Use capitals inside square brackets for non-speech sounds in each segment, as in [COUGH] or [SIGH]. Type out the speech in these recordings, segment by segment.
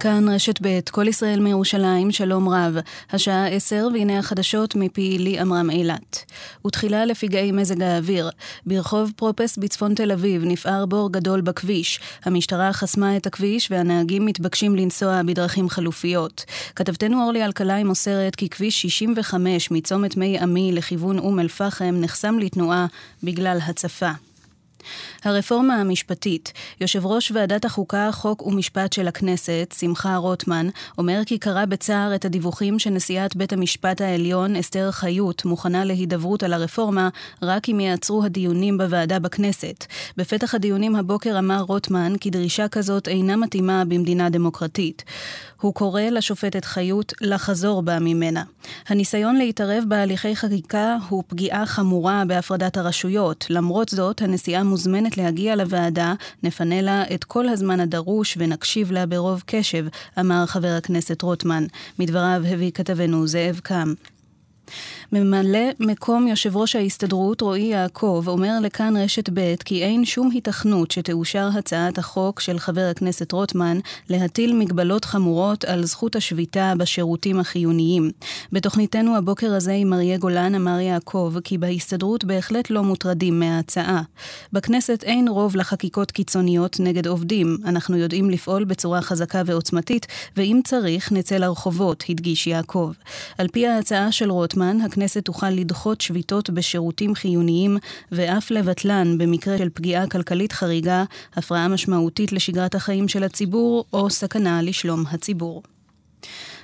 כאן רשת ב', כל ישראל מירושלים, שלום רב. השעה עשר, והנה החדשות מפי לי עמרם אילת. ותחילה לפגעי מזג האוויר. ברחוב פרופס בצפון תל אביב נפער בור גדול בכביש. המשטרה חסמה את הכביש והנהגים מתבקשים לנסוע בדרכים חלופיות. כתבתנו אורלי אלקלעי מוסרת כי כביש 65 מצומת מי עמי לכיוון אום אל-פחם נחסם לתנועה בגלל הצפה. הרפורמה המשפטית, יושב ראש ועדת החוקה, חוק ומשפט של הכנסת, שמחה רוטמן, אומר כי קרא בצער את הדיווחים שנשיאת בית המשפט העליון, אסתר חיות, מוכנה להידברות על הרפורמה, רק אם יעצרו הדיונים בוועדה בכנסת. בפתח הדיונים הבוקר אמר רוטמן כי דרישה כזאת אינה מתאימה במדינה דמוקרטית. הוא קורא לשופטת חיות לחזור בה ממנה. הניסיון להתערב בהליכי חקיקה הוא פגיעה חמורה בהפרדת הרשויות. למרות זאת, הנשיאה מוזמנת להגיע לוועדה, נפנה לה את כל הזמן הדרוש ונקשיב לה ברוב קשב, אמר חבר הכנסת רוטמן. מדבריו הביא כתבנו זאב קם. ממלא מקום יושב ראש ההסתדרות רועי יעקב אומר לכאן רשת ב' כי אין שום היתכנות שתאושר הצעת החוק של חבר הכנסת רוטמן להטיל מגבלות חמורות על זכות השביתה בשירותים החיוניים. בתוכניתנו הבוקר הזה עם אריה גולן אמר יעקב כי בהסתדרות בהחלט לא מוטרדים מההצעה. בכנסת אין רוב לחקיקות קיצוניות נגד עובדים. אנחנו יודעים לפעול בצורה חזקה ועוצמתית, ואם צריך נצא לרחובות, הדגיש יעקב. על פי ההצעה של רוטמן, הכנסת תוכל לדחות שביתות בשירותים חיוניים ואף לבטלן במקרה של פגיעה כלכלית חריגה, הפרעה משמעותית לשגרת החיים של הציבור או סכנה לשלום הציבור.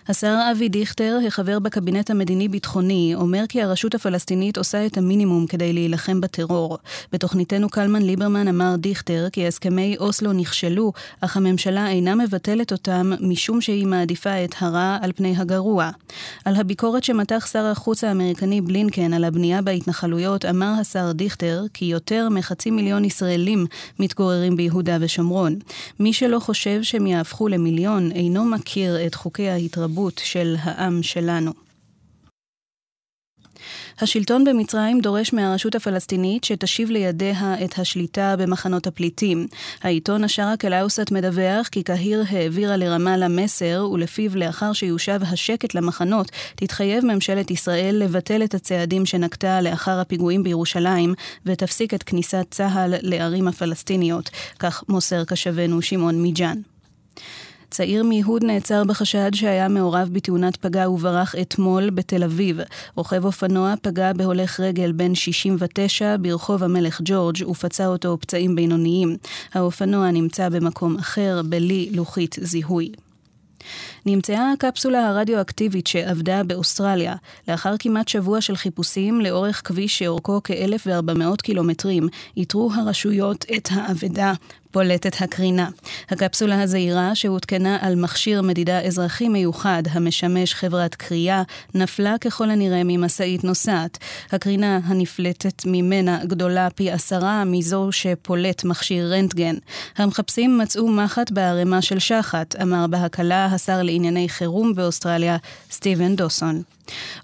השר אבי דיכטר, החבר בקבינט המדיני-ביטחוני, אומר כי הרשות הפלסטינית עושה את המינימום כדי להילחם בטרור. בתוכניתנו קלמן ליברמן אמר דיכטר כי הסכמי אוסלו נכשלו, אך הממשלה אינה מבטלת אותם משום שהיא מעדיפה את הרע על פני הגרוע. על הביקורת שמתח שר החוץ האמריקני בלינקן על הבנייה בהתנחלויות, אמר השר דיכטר כי יותר מחצי מיליון ישראלים מתגוררים ביהודה ושומרון. מי שלא חושב שהם יהפכו למיליון אינו מכיר את חוקי ההתרבות התרבות של העם שלנו. השלטון במצרים דורש מהרשות הפלסטינית שתשיב לידיה את השליטה במחנות הפליטים. העיתון השארק אל-אוסט מדווח כי קהיר העבירה לרמאללה מסר, ולפיו לאחר שיושב השקט למחנות, תתחייב ממשלת ישראל לבטל את הצעדים שנקטה לאחר הפיגועים בירושלים, ותפסיק את כניסת צה"ל לערים הפלסטיניות. כך מוסר קשבנו שמעון מיג'אן. צעיר מיהוד נעצר בחשד שהיה מעורב בתאונת פגע וברח אתמול בתל אביב. רוכב אופנוע פגע בהולך רגל בן 69 ברחוב המלך ג'ורג' ופצע אותו פצעים בינוניים. האופנוע נמצא במקום אחר, בלי לוחית זיהוי. נמצאה הקפסולה הרדיואקטיבית שעבדה באוסטרליה. לאחר כמעט שבוע של חיפושים לאורך כביש שאורכו כ-1,400 קילומטרים, איתרו הרשויות את האבדה פולטת הקרינה. הקפסולה הזעירה שהותקנה על מכשיר מדידה אזרחי מיוחד המשמש חברת קריאה, נפלה ככל הנראה ממשאית נוסעת. הקרינה הנפלטת ממנה גדולה פי עשרה מזו שפולט מכשיר רנטגן. המחפשים מצאו מחט בערימה של שחת, אמר בהקלה השר לענייני חירום באוסטרליה, סטיבן דוסון.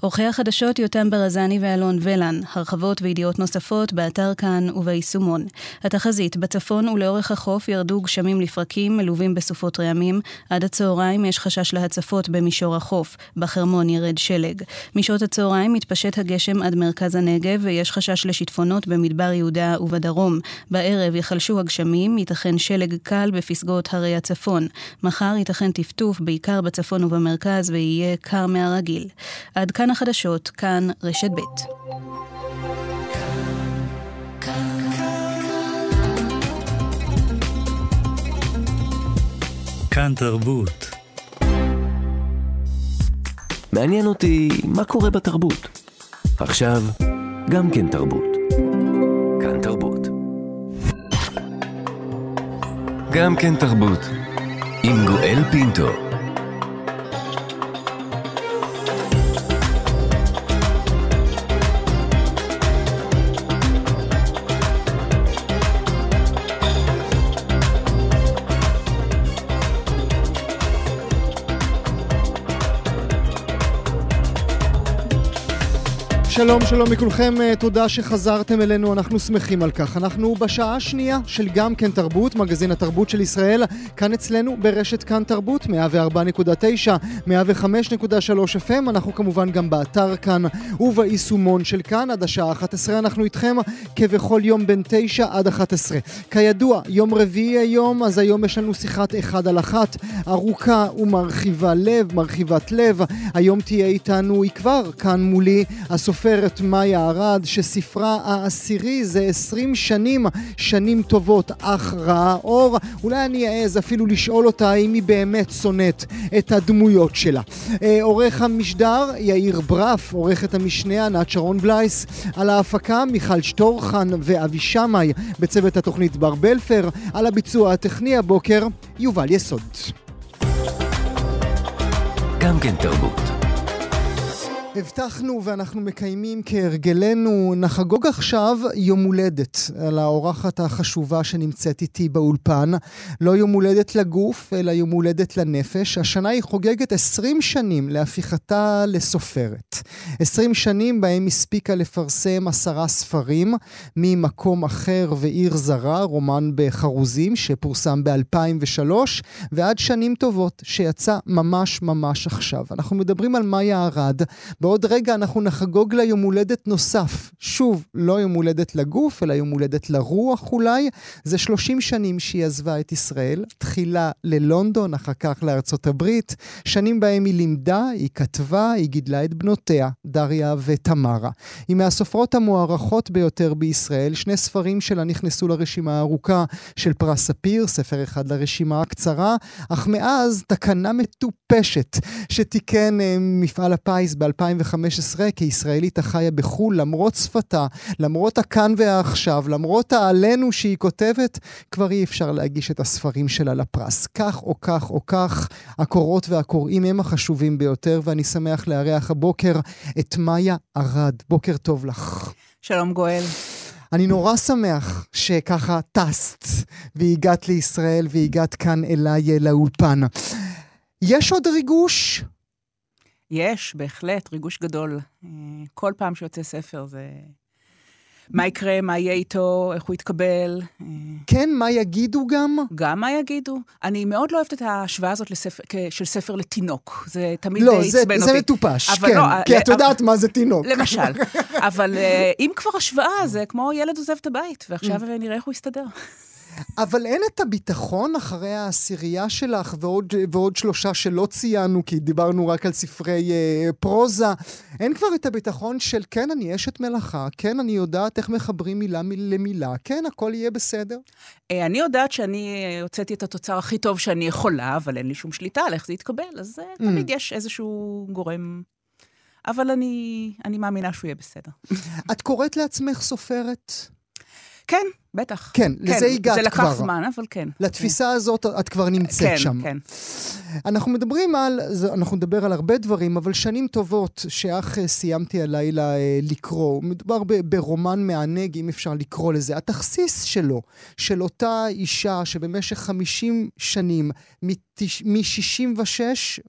עורכי החדשות יותם ברזני ואלון ולן, הרחבות וידיעות נוספות באתר כאן וביישומון. התחזית בצפון ולאורך החוף ירדו גשמים לפרקים מלווים בסופות רעמים. עד הצהריים יש חשש להצפות במישור החוף. בחרמון ירד שלג. משעות הצהריים מתפשט הגשם עד מרכז הנגב ויש חשש לשיטפונות במדבר יהודה ובדרום. בערב יחלשו הגשמים, ייתכן שלג קל בפסגות הרי הצפון. מחר ייתכן טפטוף בעיקר בצפון ובמרכז ויהיה קר מהרגיל. עד כאן החדשות, כאן רשת ב'. כאן תרבות. מעניין אותי מה קורה בתרבות. עכשיו, גם כן תרבות. כאן תרבות. גם כן תרבות. עם גואל פינטו. שלום, שלום מכולכם, אה, תודה שחזרתם אלינו, אנחנו שמחים על כך. אנחנו בשעה השנייה של גם כן תרבות, מגזין התרבות של ישראל, כאן אצלנו ברשת כאן תרבות, 104.9, 105.3 FM, אנחנו כמובן גם באתר כאן וביישומון של כאן, עד השעה 11 אנחנו איתכם כבכל יום בין 9 עד 11. כידוע, יום רביעי היום, אז היום יש לנו שיחת אחד על אחת, ארוכה ומרחיבה לב, מרחיבת לב. היום תהיה איתנו, היא כבר כאן מולי, הסופרת מאיה ארד, שספרה העשירי זה 20 שנים, שנים טובות, אך רעה אור. אולי אני אעז אפילו לשאול אותה האם היא באמת שונאת את הדמויות שלה. אה, עורך המשדר יאיר ברף, עורכת המשנה ענת שרון בלייס, על ההפקה מיכל שטורחן ואבי שמאי, בצוות התוכנית בר בלפר, על הביצוע הטכני הבוקר, יובל יסוד. גם כן תרבות. הבטחנו ואנחנו מקיימים כהרגלנו, נחגוג עכשיו יום הולדת על האורחת החשובה שנמצאת איתי באולפן. לא יום הולדת לגוף, אלא יום הולדת לנפש. השנה היא חוגגת 20 שנים להפיכתה לסופרת. 20 שנים בהם הספיקה לפרסם עשרה ספרים, ממקום אחר ועיר זרה, רומן בחרוזים שפורסם ב-2003, ועד שנים טובות שיצא ממש ממש עכשיו. אנחנו מדברים על מאיה ארד. בעוד רגע אנחנו נחגוג לה יום הולדת נוסף. שוב, לא יום הולדת לגוף, אלא יום הולדת לרוח אולי. זה 30 שנים שהיא עזבה את ישראל, תחילה ללונדון, אחר כך לארצות הברית. שנים בהם היא לימדה, היא כתבה, היא גידלה את בנותיה, דריה ותמרה. היא מהסופרות המוערכות ביותר בישראל. שני ספרים שלה נכנסו לרשימה הארוכה של פרס ספיר, ספר אחד לרשימה הקצרה, אך מאז תקנה מטופשת שתיקן אה, מפעל הפיס ב-2015 כישראלית החיה בחו"ל, למרות שפתה, למרות הכאן והעכשיו, למרות העלינו שהיא כותבת, כבר אי אפשר להגיש את הספרים שלה לפרס. כך או כך או כך, הקוראות והקוראים הם החשובים ביותר, ואני שמח לארח הבוקר את מאיה ארד. בוקר טוב לך. שלום גואל. אני נורא שמח שככה טסת והגעת לישראל והגעת כאן אליי לאולפן. יש עוד ריגוש? יש, בהחלט, ריגוש גדול. אה, כל פעם שיוצא ספר זה... מה יקרה, מה יהיה איתו, איך הוא יתקבל. אה, כן, מה יגידו גם? גם מה יגידו. אני מאוד לא אוהבת את ההשוואה הזאת לספר, של ספר לתינוק. זה תמיד לא, עצבן אותי. זה מטופש, כן. לא, כי אה, את יודעת מה זה תינוק. למשל. [LAUGHS] אבל אה, אם כבר השוואה, זה כמו ילד עוזב את הבית, ועכשיו Mm. נראה איך הוא יסתדר. אבל אין את הביטחון אחרי העשירייה שלך ועוד, ועוד שלושה שלא ציינו, כי דיברנו רק על ספרי אה, פרוזה. אין כבר את הביטחון של כן, אני אשת מלאכה, כן, אני יודעת איך מחברים מילה מ- למילה, כן, הכל יהיה בסדר. אה, אני יודעת שאני אה, הוצאתי את התוצר הכי טוב שאני יכולה, אבל אין לי שום שליטה על איך זה יתקבל, אז אה, Mm. תמיד יש איזשהו גורם... אבל אני, אני מאמינה שהוא יהיה בסדר. את קוראת לעצמך סופרת? כן, בטח. כן, לזה הגעת זה לקח כבר. זמן, אבל כן. לתפיסה הזאת את כבר נמצאת כן, שם. כן. אנחנו מדברים על, אנחנו נדבר על הרבה דברים, אבל שנים טובות שאך אה, סיימתי הלילה אה, לקרוא. מדובר ברומן מענג, אם אפשר לקרוא לזה. התכסיס שלו, של אותה אישה שבמשך 50 שנים, מ-66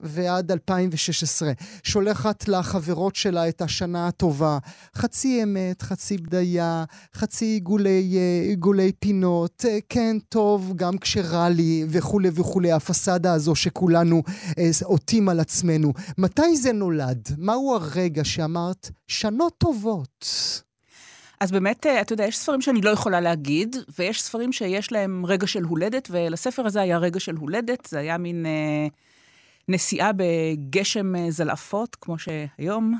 ועד 2016, שולחת לחברות שלה את השנה הטובה. חצי אמת, חצי בדיה, חצי עיגולי, אה, עיגולי פינות, אה, כן, טוב, גם כשרע לי, וכולי וכולי, הפסאדה הזו שכולנו אה, עוטים על עצמנו. מתי זה נולד? מהו הרגע שאמרת, שנות טובות? אז באמת, אה, אתה יודע, יש ספרים שאני לא יכולה להגיד, ויש ספרים שיש להם רגע של הולדת, ולספר הזה היה רגע של הולדת, זה היה מין אה, נסיעה בגשם זלעפות, כמו שהיום,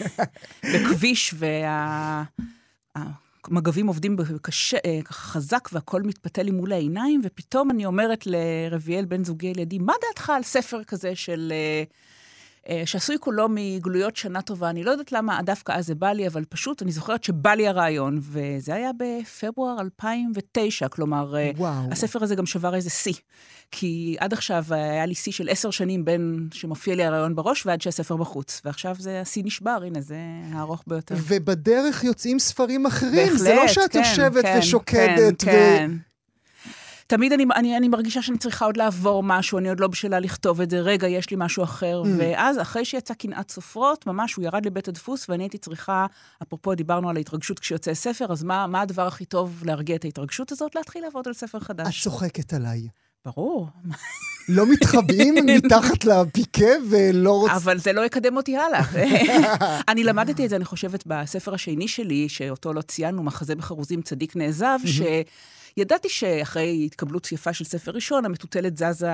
[LAUGHS] בכביש, והמגבים עובדים קשה, אה, חזק, והכל מתפתל לי מול העיניים, ופתאום אני אומרת לרביאל, בן זוגי לידי, מה דעתך על ספר כזה של... אה, שעשוי כולו מגלויות שנה טובה. אני לא יודעת למה דווקא אז זה בא לי, אבל פשוט אני זוכרת שבא לי הרעיון, וזה היה בפברואר 2009, כלומר, אה, וואו. הספר הזה גם שבר איזה שיא. כי עד עכשיו היה לי שיא של עשר שנים בין שמופיע לי הרעיון בראש ועד שהספר בחוץ. ועכשיו זה השיא נשבר, הנה, זה הארוך ביותר. ובדרך יוצאים ספרים אחרים, בהחלט, זה לא שאת כן, יושבת כן, ושוקדת. כן, כן. תמיד אני, אני, אני מרגישה שאני צריכה עוד לעבור משהו, אני עוד לא בשלה לכתוב את זה, רגע, יש לי משהו אחר. Mm. ואז, אחרי שיצא קנאת סופרות, ממש הוא ירד לבית הדפוס, ואני הייתי צריכה, אפרופו דיברנו על ההתרגשות כשיוצא ספר, אז מה, מה הדבר הכי טוב להרגיע את ההתרגשות הזאת? להתחיל לעבוד על ספר חדש. את צוחקת עליי. ברור. לא מתחבאים [LAUGHS] מתחת לפיקה ולא רוצים... אבל זה לא יקדם אותי הלאה. [LAUGHS] אני למדתי את זה, אני חושבת, בספר השני שלי, שאותו לא ציינו, מחזה בחרוזים צדיק נעזב, שידעתי שאחרי התקבלות יפה של ספר ראשון, המטוטלת זזה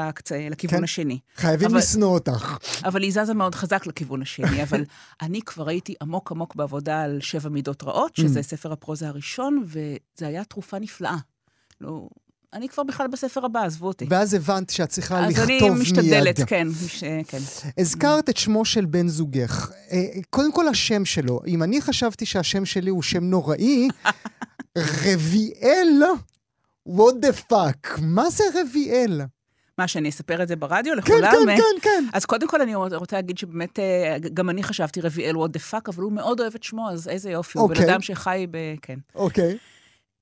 לכיוון כן. השני. חייבים לשנוא אותך. אבל היא זזה מאוד חזק לכיוון השני, [LAUGHS] אבל אני כבר הייתי עמוק עמוק בעבודה על שבע מידות רעות, שזה ספר הפרוזה הראשון, וזה היה תרופה נפלאה. לא, אני כבר בכלל בספר הבא, עזבו אותי. ואז הבנת שאת צריכה אז לכתוב אני מיד. משתדלת, כן, מש- כן. הזכרת את שמו של בן זוגך. אה, קודם כל השם שלו. אם אני חשבתי שהשם שלי הוא שם נוראי, [LAUGHS] רביאל, what the fuck, מה זה רביאל? מה, שאני אספר את זה ברדיו כן, לכולם? כן, אה? כן, כן. אז קודם כל אני רוצה להגיד שבאמת, אה, גם אני חשבתי רביאל what the fuck, אבל הוא מאוד אוהב את שמו, אז איזה יופי, הוא בן אוקיי. אדם שחי ב... כן. אוקיי.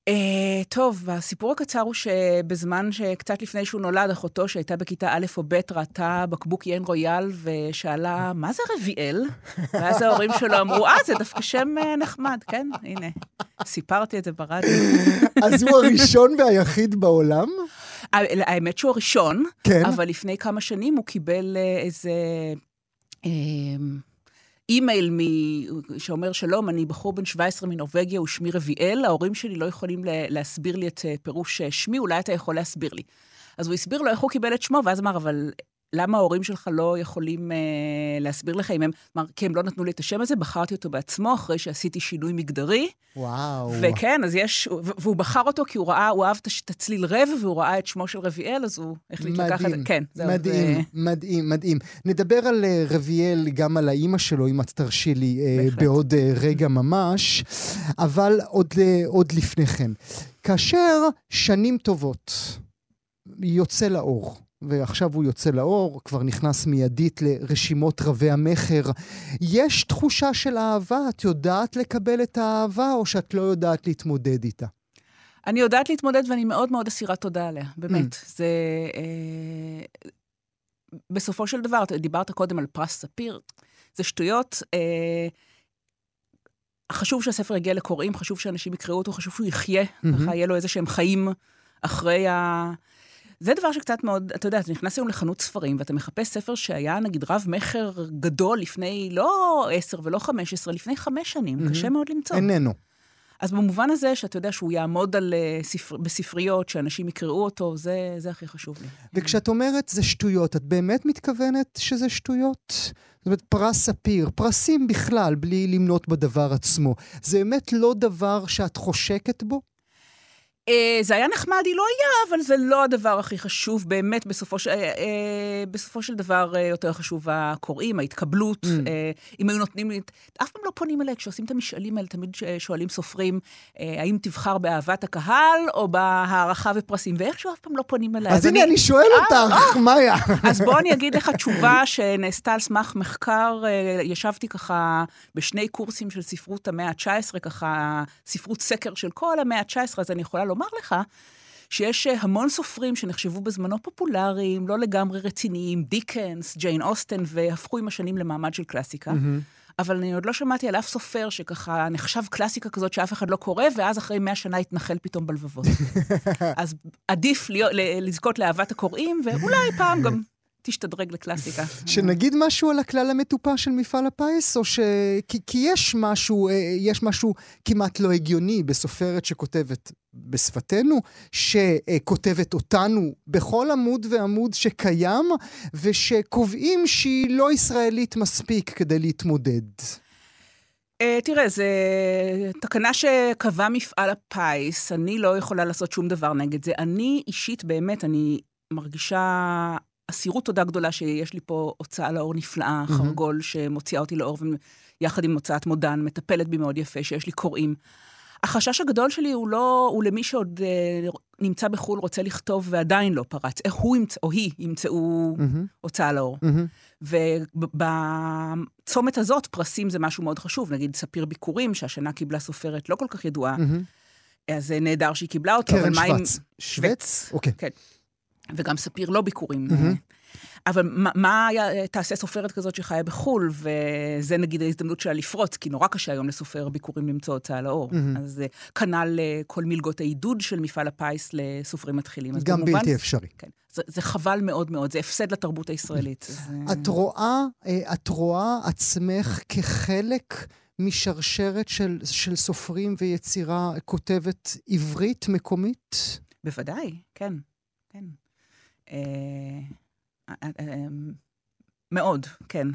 Uh, טוב, הסיפור הקצר הוא שבזמן שקצת לפני שהוא נולד, אחותו שהייתה בכיתה א' או ב' ראתה בקבוק יין רויאל ושאלה, מה זה רביאל? ואז ההורים שלו אמרו, אה, זה דווקא שם uh, נחמד, כן? הנה, סיפרתי את זה ברדיו. אז הוא הראשון והיחיד בעולם? האמת שהוא הראשון, כן. אבל לפני כמה שנים הוא קיבל אה, איזה אימייל מ- שאומר, שלום, אני בחור בן 17 מנורבגיה, ושמי רביאל, ההורים שלי לא יכולים להסביר לי את אה, פירוש אה, שמי, אולי אתה יכול להסביר לי. אז הוא הסביר לו איך הוא קיבל את שמו, ואז אמר, אבל למה ההורים שלך לא יכולים אה, להסביר לך אם הם... אמר, כי הם לא נתנו לי את השם הזה, בחרתי אותו בעצמו אחרי שעשיתי שינוי מגדרי. וואו. וכן, אז יש, והוא בחר אותו כי הוא ראה, הוא אהב את הצליל רב, והוא ראה את שמו של רביאל, אז הוא החליט לקחת... מדהים, כן, זהו. מדהים, זה- מדהים, מדהים. נדבר על אה, רביאל, גם על האימא שלו, אם את תרשי לי, אה, בהחלט. בעוד אה, רגע ממש, אבל עוד, אה, עוד לפני כן. כאשר שנים טובות יוצא לאור, ועכשיו הוא יוצא לאור, כבר נכנס מיידית לרשימות רבי המכר, יש תחושה של אהבה? את יודעת לקבל את האהבה, או שאת לא יודעת להתמודד איתה? אני יודעת להתמודד ואני מאוד מאוד אסירת תודה עליה, באמת. Mm. זה... אה, בסופו של דבר, דיברת קודם על פרס ספיר, זה שטויות. אה, חשוב שהספר יגיע לקוראים, חשוב שאנשים יקראו אותו, חשוב שהוא יחיה, מהמם. ככה יהיה לו איזה שהם חיים אחרי ה... זה דבר שקצת מאוד, אתה יודע, אתה נכנס היום לחנות ספרים, ואתה מחפש ספר שהיה נגיד רב-מכר גדול לפני לא עשר ולא חמש עשרה, לפני חמש שנים, מהמם. קשה מאוד למצוא. איננו. אז במובן הזה, שאתה יודע שהוא יעמוד על, אה, ספר, בספריות, שאנשים יקראו אותו, זה, זה הכי חשוב לי. וכשאת אומרת זה שטויות, את באמת מתכוונת שזה שטויות? זאת אומרת, פרס ספיר, פרסים בכלל, בלי למנות בדבר עצמו. זה באמת לא דבר שאת חושקת בו? אה, זה היה נחמד, היא לא היה, אבל זה לא הדבר הכי חשוב. באמת, בסופו של, אה, אה, בסופו של דבר אה, יותר חשוב הקוראים, ההתקבלות. Mm. אה, אם היו נותנים לי... אף פעם לא פונים אליי, כשעושים את המשאלים האלה, תמיד שואלים סופרים, אה, האם תבחר באהבת הקהל או בהערכה ופרסים, ואיכשהו אף פעם לא פונים אליי. אז הנה, אני שואל אה, אותך, מאיה. אז בוא אני אגיד לך תשובה שנעשתה על סמך מחקר. אה, ישבתי ככה בשני קורסים של ספרות המאה ה-19, ככה ספרות סקר של כל המאה ה-19, אז אני יכולה לומר לך שיש אה, המון סופרים שנחשבו בזמנו פופולריים, לא לגמרי רציניים, דיקנס, ג'יין אוסטן, והפכו עם השנים למעמד של קלאסיקה. אבל אני עוד לא שמעתי על אף סופר שככה נחשב קלאסיקה כזאת שאף אחד לא קורא, ואז אחרי מאה שנה התנחל פתאום בלבבות. [LAUGHS] אז עדיף להיות, לזכות לאהבת הקוראים, ואולי פעם גם תשתדרג לקלאסיקה. שנגיד משהו על הכלל המטופש של מפעל הפיס, או ש... כי, כי יש משהו, אה, יש משהו כמעט לא הגיוני בסופרת שכותבת בשפתנו, שכותבת אותנו בכל עמוד ועמוד שקיים, ושקובעים שהיא לא ישראלית מספיק כדי להתמודד. Uh, תראה, זו תקנה שקבע מפעל הפיס, אני לא יכולה לעשות שום דבר נגד זה. אני אישית, באמת, אני מרגישה אסירות תודה גדולה שיש לי פה הוצאה לאור נפלאה, מהמם. חרגול, שמוציאה אותי לאור, יחד עם הוצאת מודן, מטפלת בי מאוד יפה, שיש לי קוראים. החשש הגדול שלי הוא לא, הוא למי שעוד uh, נמצא בחו"ל, רוצה לכתוב ועדיין לא פרץ. איך הוא ימצא, או היא ימצאו מהמם, הוצאה לאור. מהמם. ובצומת הזאת, פרסים זה משהו מאוד חשוב. נגיד ספיר ביקורים, שהשנה קיבלה סופרת לא כל כך ידועה. מהמם. אז זה נהדר שהיא קיבלה אותו, קרן אבל מה עם... שוורץ. שוורץ? אוקיי. כן. וגם ספיר לא ביקורים. מהמם. אבל מה, מה היה, תעשה סופרת כזאת שחיה בחו"ל, וזה נגיד ההזדמנות שלה לפרוץ, כי נורא קשה היום לסופר ביקורים למצוא הוצאה לאור. מהמם. אז אה, כנ"ל אה, כל מלגות העידוד של מפעל הפיס לסופרים מתחילים. גם במובן- בלתי אפשרי. כן. זה, זה חבל מאוד מאוד, זה הפסד לתרבות הישראלית. זה... את רואה, אה, את רואה עצמך כחלק משרשרת של, של סופרים ויצירה כותבת עברית מקומית? בוודאי, כן. אה, אה, אה, מאוד, כן.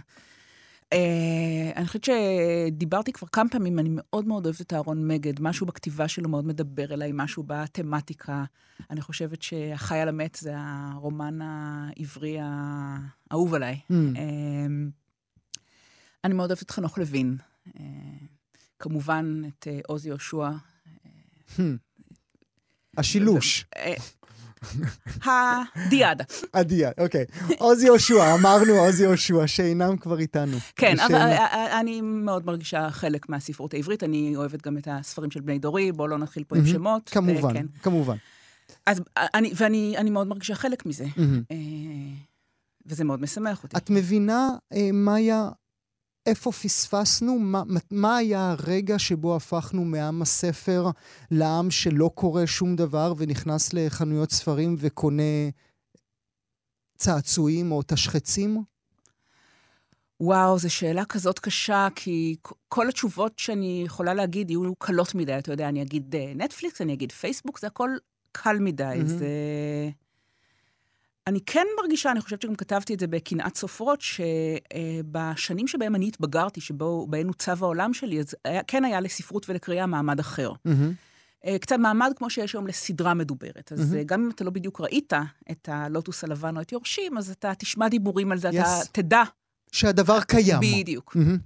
אה, אני חושבת שדיברתי כבר כמה פעמים, אני מאוד מאוד אוהבת את אהרון מגד, משהו בכתיבה שלו מאוד מדבר אליי, משהו בתמטיקה. אני חושבת שהחי על המת זה הרומן העברי האהוב עליי. Mm. אה, אני מאוד אוהבת את חנוך לוין. אה, כמובן, את אה, עוז יהושע. Hmm. השילוש. הדיאדה. עדיה, אוקיי. עוז יהושע, אמרנו עוז יהושע, שאינם כבר איתנו. כן, אבל אני מאוד מרגישה חלק מהספרות העברית. אני אוהבת גם את הספרים של בני דורי, בואו לא נתחיל פה עם. שמות. אה, כמובן, כן. כמובן. אז אה, אני, ואני אני מאוד מרגישה חלק מזה. אה, וזה מאוד משמח אותי. את מבינה, מאיה, איפה פספסנו? מה, מה היה הרגע שבו הפכנו מעם הספר לעם שלא קורא שום דבר ונכנס לחנויות ספרים וקונה צעצועים או תשחצים? וואו, זו שאלה כזאת קשה, כי כל התשובות שאני יכולה להגיד יהיו קלות מדי. אתה יודע, אני אגיד אה, נטפליקס, אני אגיד פייסבוק, זה הכל קל מדי. מהמם. זה... אני כן מרגישה, אני חושבת שגם כתבתי את זה בקנאת סופרות, שבשנים שבהם אני התבגרתי, שבהן עוצב העולם שלי, אז היה, כן היה לספרות ולקריאה מעמד אחר. אה, קצת מעמד כמו שיש היום לסדרה מדוברת. אז. אה, גם אם אתה לא בדיוק ראית את הלוטוס הלבן או את יורשים, אז אתה תשמע דיבורים על זה, אתה Yes. תדע. שהדבר קיים. בדיוק. מהמם.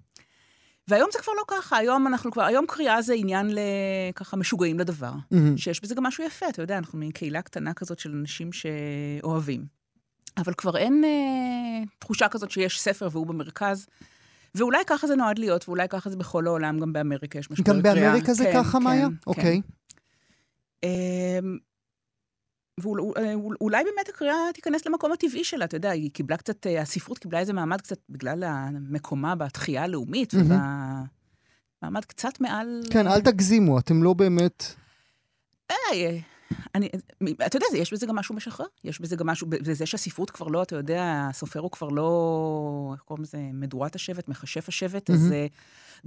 והיום זה כבר לא ככה, היום אנחנו כבר, היום קריאה זה עניין לככה משוגעים לדבר. מהמם. שיש בזה גם משהו יפה, אתה יודע, אנחנו מין קהילה קטנה כזאת של אנשים שאוהבים. אבל כבר אין אה, תחושה כזאת שיש ספר והוא במרכז. ואולי ככה זה נועד להיות, ואולי ככה זה בכל העולם, גם באמריקה יש משבר גם קריאה. באמריקה זה כן, ככה, כן, מאיה? כן. אוקיי. אמ, ואולי באמת הקריאה תיכנס למקום הטבעי שלה, אתה יודע, היא קיבלה קצת, אה, הספרות קיבלה איזה מעמד קצת בגלל מקומה בתחייה הלאומית. ובמעמד קצת מעל... כן, אל תגזימו, אתם לא באמת... אה, אה, אני, אתה יודע, יש בזה גם משהו משחרר. יש בזה גם משהו, בזה שהספרות כבר לא, אתה יודע, הסופר הוא כבר לא, איך קוראים לזה, מדורת השבט, מכשף השבט, אז. אה,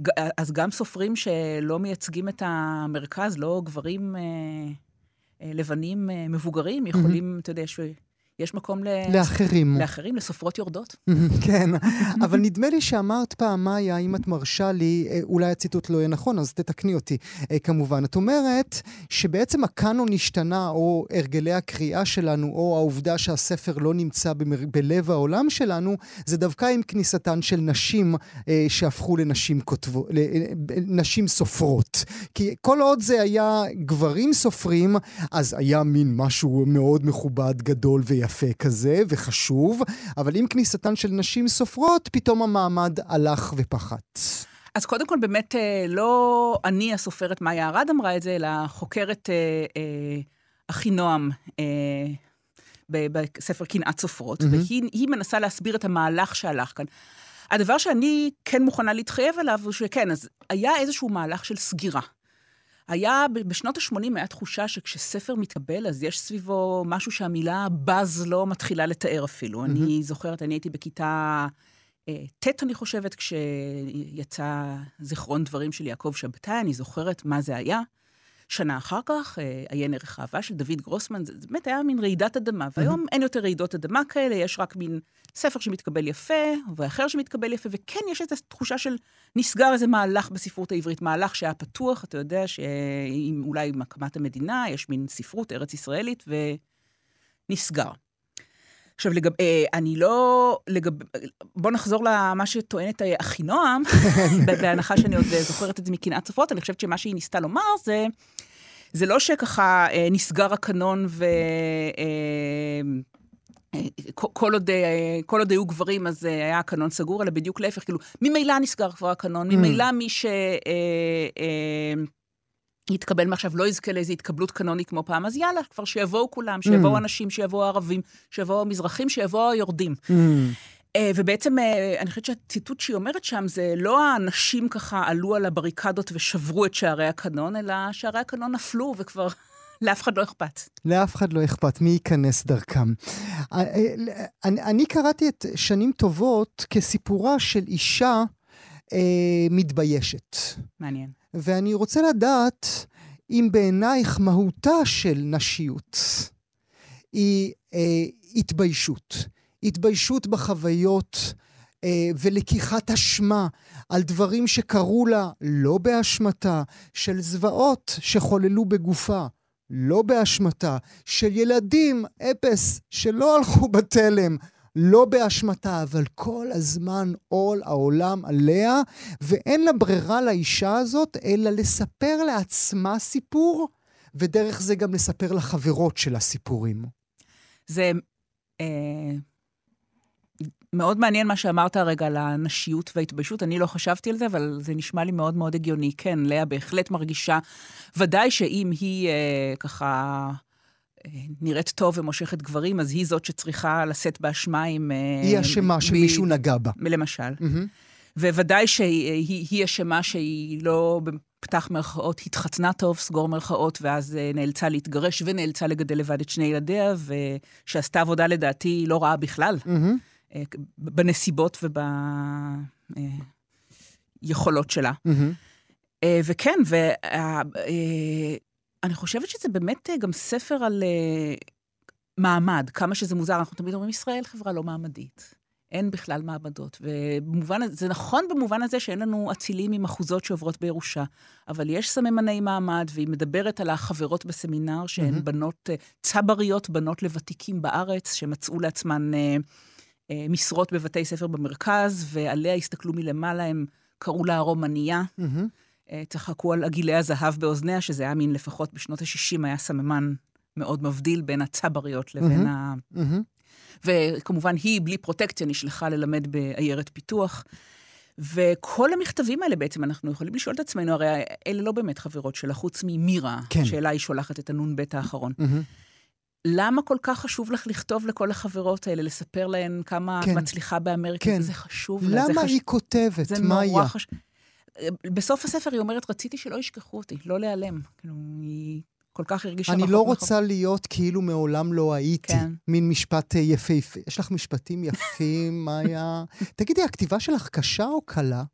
ג- אז גם סופרים שלא מייצגים את המרכז, לא גברים אה, אה, לבנים אה, מבוגרים, יכולים, אתה יודע, יש, יש מקום ל... לאחרים. לאחרים, לסופרות יורדות. [LAUGHS] כן, אבל נדמה לי שאמרת פעם, מאיה, אם את מרשה לי, אה, אולי הציטוט לא יהיה נכון, אז תתקני אותי אה, כמובן. את אומרת שבעצם הקאנון השתנה, או הרגלי הקריאה שלנו, או העובדה שהספר לא נמצא במר... בלב העולם שלנו, זה דווקא עם כניסתן של נשים אה, שהפכו לנשים כותבות, לנשים סופרות. כי כל עוד זה היה גברים סופרים, אז היה מין משהו מאוד מכובד, גדול ויפה כזה, וחשוב, אבל עם כניסתן של נשים סופרות, פתאום המעמד הלך ופחת. אז קודם כל, באמת, אה, לא אני הסופרת מאיה ארד אמרה את זה, אלא חוקרת אה, אה, אחינועם אה, ב- בספר קנאת סופרות, מהמם. והיא היא מנסה להסביר את המהלך שהלך כאן. הדבר שאני כן מוכנה להתחייב עליו הוא שכן, אז היה איזשהו מהלך של סגירה. היה, בשנות ה-80 היה תחושה שכשספר מתקבל, אז יש סביבו משהו שהמילה בז לא מתחילה לתאר אפילו. אני זוכרת, אני הייתי בכיתה אה, ט', אני חושבת, כשיצא זיכרון דברים של יעקב שבתאי, אני זוכרת מה זה היה. שנה אחר כך, אה, עיין ערך אהבה של דוד גרוסמן, זה באמת היה מין רעידת אדמה. והיום אין יותר רעידות אדמה כאלה, יש רק מין ספר שמתקבל יפה, ואחר שמתקבל יפה, וכן יש איזו תחושה של נסגר איזה מהלך בספרות העברית, מהלך שהיה פתוח, אתה יודע, שעם, אולי עם הקמת המדינה, יש מין ספרות ארץ ישראלית, ונסגר. עכשיו, לגב, אה, אני לא... לגב, בוא נחזור למה שטוענת אה, אחינועם, [LAUGHS] בהנחה שאני עוד אה, זוכרת את זה מקנאת סופרות, אני חושבת שמה שהיא ניסתה לומר זה, זה לא שככה אה, נסגר הקנון ו... אה, אה, כל- עוד, כל עוד היו גברים, אז היה הקנון סגור, אלא בדיוק להפך, כאילו, ממילא נסגר כבר הקנון, ממילא מי ש... אה, אה, יתקבל מעכשיו, לא יזכה לאיזו התקבלות קנונית כמו פעם, אז יאללה, כבר שיבואו כולם, שיבואו אנשים, שיבואו ערבים, שיבואו המזרחים, שיבואו היורדים. אה, ובעצם, אה, אני חושבת שהציטוט שהיא אומרת שם, זה לא האנשים ככה עלו על הבריקדות ושברו את שערי הקנון, אלא שערי הקנון נפלו וכבר [LAUGHS] לאף אחד לא אכפת. לאף אחד לא אכפת מי ייכנס דרכם. אה, אני, אני קראתי את שנים טובות כסיפורה של אישה אה, מתביישת. מעניין. ואני רוצה לדעת אם בעינייך מהותה של נשיות היא אה, התביישות. התביישות בחוויות אה, ולקיחת אשמה על דברים שקרו לה לא באשמתה, של זוועות שחוללו בגופה. לא באשמתה, של ילדים, אפס, שלא הלכו בתלם, לא באשמתה, אבל כל הזמן עול העולם עליה, ואין לה ברירה לאישה הזאת אלא לספר לעצמה סיפור, ודרך זה גם לספר לחברות שלה סיפורים. זה אה, מאוד מעניין מה שאמרת הרגע על הנשיות וההתביישות. אני לא חשבתי על זה, אבל זה נשמע לי מאוד מאוד הגיוני. כן, לאה בהחלט מרגישה, ודאי שאם היא אה, ככה... נראית טוב ומושכת גברים, אז היא זאת שצריכה לשאת באשמה עם... אה, היא אשמה שמישהו נגע בה. למשל. Mm-hmm. וודאי שהיא אשמה שהיא לא, פתח מרכאות, התחתנה טוב, סגור מרכאות, ואז אה, נאלצה להתגרש ונאלצה לגדל לבד את שני ילדיה, ושעשתה עבודה לדעתי לא רעה בכלל, mm-hmm. בנסיבות וביכולות שלה. Mm-hmm. וכן, וה... אני חושבת שזה באמת אה, גם ספר על uh, מעמד, כמה שזה מוזר. אנחנו תמיד אומרים, ישראל חברה לא מעמדית. אין בכלל מעמדות. ובמובן, זה נכון במובן הזה שאין לנו אצילים עם אחוזות שעוברות בירושה, אבל יש סממני מעמד, והיא מדברת על החברות בסמינר, שהן mm-hmm. בנות, אה, צבריות, בנות לוותיקים בארץ, שמצאו לעצמן אה, אה, משרות בבתי ספר במרכז, ועליה הסתכלו מלמעלה, הם קראו לה הרומניה. Mm-hmm. אה, צחקו על עגילי הזהב באוזניה, שזה היה מין, לפחות בשנות ה-60, היה סממן מאוד מבדיל בין הצבריות לבין mm-hmm, ה... Mm-hmm. וכמובן, היא, בלי פרוטקציה, נשלחה ללמד בעיירת פיתוח. וכל המכתבים האלה בעצם, אנחנו יכולים לשאול את עצמנו, הרי אלה לא באמת חברות שלה, חוץ ממירה, כן. שאלה היא שולחת את הנ"ב האחרון. Mm-hmm. למה כל כך חשוב לך לכתוב לכל החברות האלה, לספר להן כמה כן. את מצליחה באמריקה? כן. זה חשוב לה. למה היא חש... כותבת? מה היה? זה נורא חשוב. בסוף הספר היא אומרת, רציתי שלא ישכחו אותי, לא להיעלם. כאילו, היא כל כך הרגישה... אני לא רוצה. להיות כאילו מעולם לא הייתי. כן. מין משפט אה, יפהפה. יש לך משפטים יפים, [LAUGHS] מאיה? תגידי, הכתיבה שלך קשה או קלה?